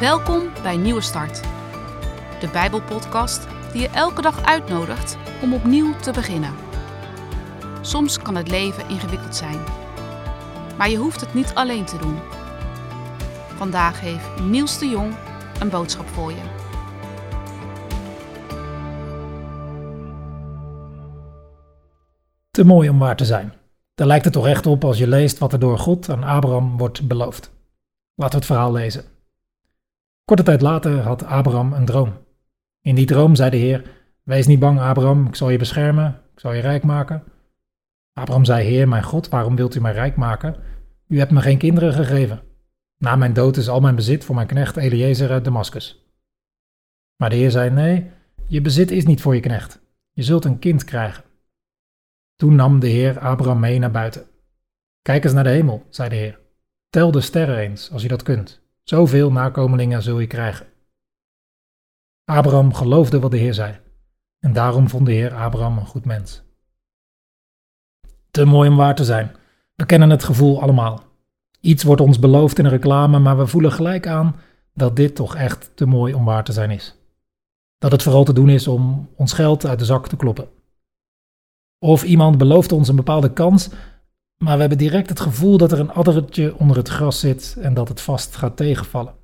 Welkom bij Nieuwe Start, de Bijbelpodcast die je elke dag uitnodigt om opnieuw te beginnen. Soms kan het leven ingewikkeld zijn, maar je hoeft het niet alleen te doen. Vandaag heeft Niels de Jong een boodschap voor je. Te mooi om waar te zijn. Daar lijkt het toch echt op als je leest wat er door God aan Abraham wordt beloofd. Laten we het verhaal lezen. Korte tijd later had Abraham een droom. In die droom zei de Heer: Wees niet bang, Abraham, ik zal je beschermen, ik zal je rijk maken. Abraham zei: Heer, mijn God, waarom wilt u mij rijk maken? U hebt me geen kinderen gegeven. Na mijn dood is al mijn bezit voor mijn knecht Eliezer uit Damascus. Maar de Heer zei: Nee, je bezit is niet voor je knecht. Je zult een kind krijgen. Toen nam de Heer Abraham mee naar buiten. Kijk eens naar de hemel, zei de Heer. Tel de sterren eens, als je dat kunt. Zoveel nakomelingen zul je krijgen. Abraham geloofde wat de Heer zei. En daarom vond de Heer Abraham een goed mens. Te mooi om waar te zijn. We kennen het gevoel allemaal. Iets wordt ons beloofd in een reclame, maar we voelen gelijk aan dat dit toch echt te mooi om waar te zijn is. Dat het vooral te doen is om ons geld uit de zak te kloppen. Of iemand belooft ons een bepaalde kans, maar we hebben direct het gevoel dat er een addertje onder het gras zit en dat het vast gaat tegenvallen.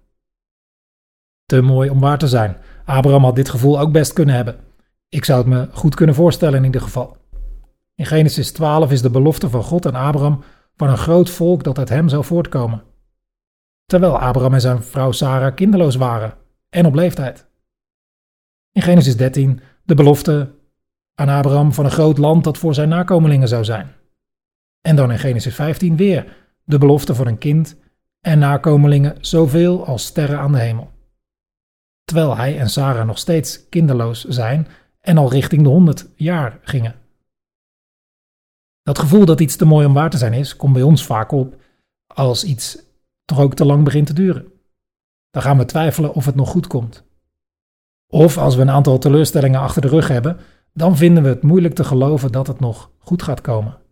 Te mooi om waar te zijn. Abraham had dit gevoel ook best kunnen hebben. Ik zou het me goed kunnen voorstellen in ieder geval. In Genesis 12 is de belofte van God aan Abraham van een groot volk dat uit hem zou voortkomen. Terwijl Abraham en zijn vrouw Sarah kinderloos waren en op leeftijd. In Genesis 13 de belofte aan Abraham van een groot land dat voor zijn nakomelingen zou zijn. En dan in Genesis 15 weer de belofte van een kind en nakomelingen zoveel als sterren aan de hemel. Terwijl hij en Sarah nog steeds kinderloos zijn en al richting de 100 jaar gingen. Dat gevoel dat iets te mooi om waar te zijn is, komt bij ons vaak op als iets toch ook te lang begint te duren. Dan gaan we twijfelen of het nog goed komt. Of als we een aantal teleurstellingen achter de rug hebben, dan vinden we het moeilijk te geloven dat het nog goed gaat komen.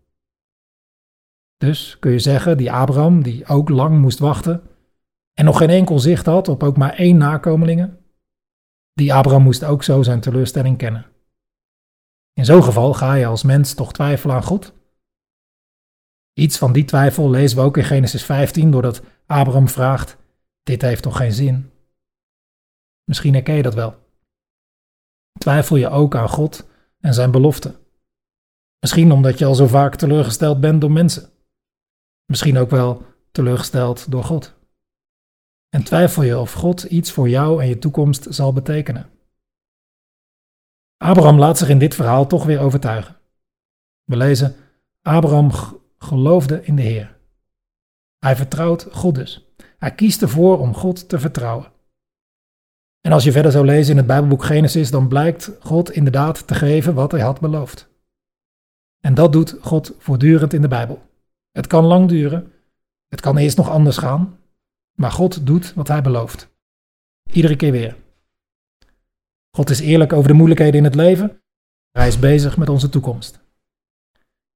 Dus kun je zeggen, die Abraham, die ook lang moest wachten en nog geen enkel zicht had op ook maar één nakomelingen, die Abraham moest ook zo zijn teleurstelling kennen. In zo'n geval ga je als mens toch twijfelen aan God? Iets van die twijfel lezen we ook in Genesis 15, doordat Abraham vraagt: Dit heeft toch geen zin? Misschien herken je dat wel. Twijfel je ook aan God en zijn beloften? Misschien omdat je al zo vaak teleurgesteld bent door mensen. Misschien ook wel teleurgesteld door God. En twijfel je of God iets voor jou en je toekomst zal betekenen. Abraham laat zich in dit verhaal toch weer overtuigen. We lezen: Abraham geloofde in de Heer. Hij vertrouwt God dus. Hij kiest ervoor om God te vertrouwen. En als je verder zou lezen in het Bijbelboek Genesis, dan blijkt God inderdaad te geven wat hij had beloofd. En dat doet God voortdurend in de Bijbel. Het kan lang duren, het kan eerst nog anders gaan, maar God doet wat hij belooft. Iedere keer weer. God is eerlijk over de moeilijkheden in het leven. Hij is bezig met onze toekomst.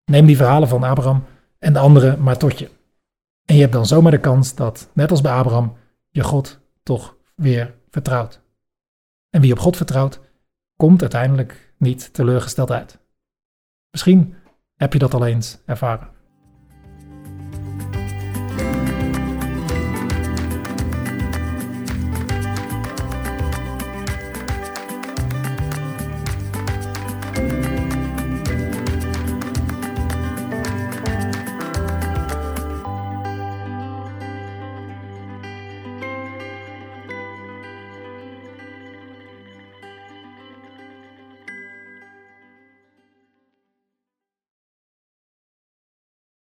Neem die verhalen van Abraham en de anderen maar tot je. En je hebt dan zomaar de kans dat, net als bij Abraham, je God toch weer vertrouwt. En wie op God vertrouwt, komt uiteindelijk niet teleurgesteld uit. Misschien heb je dat al eens ervaren.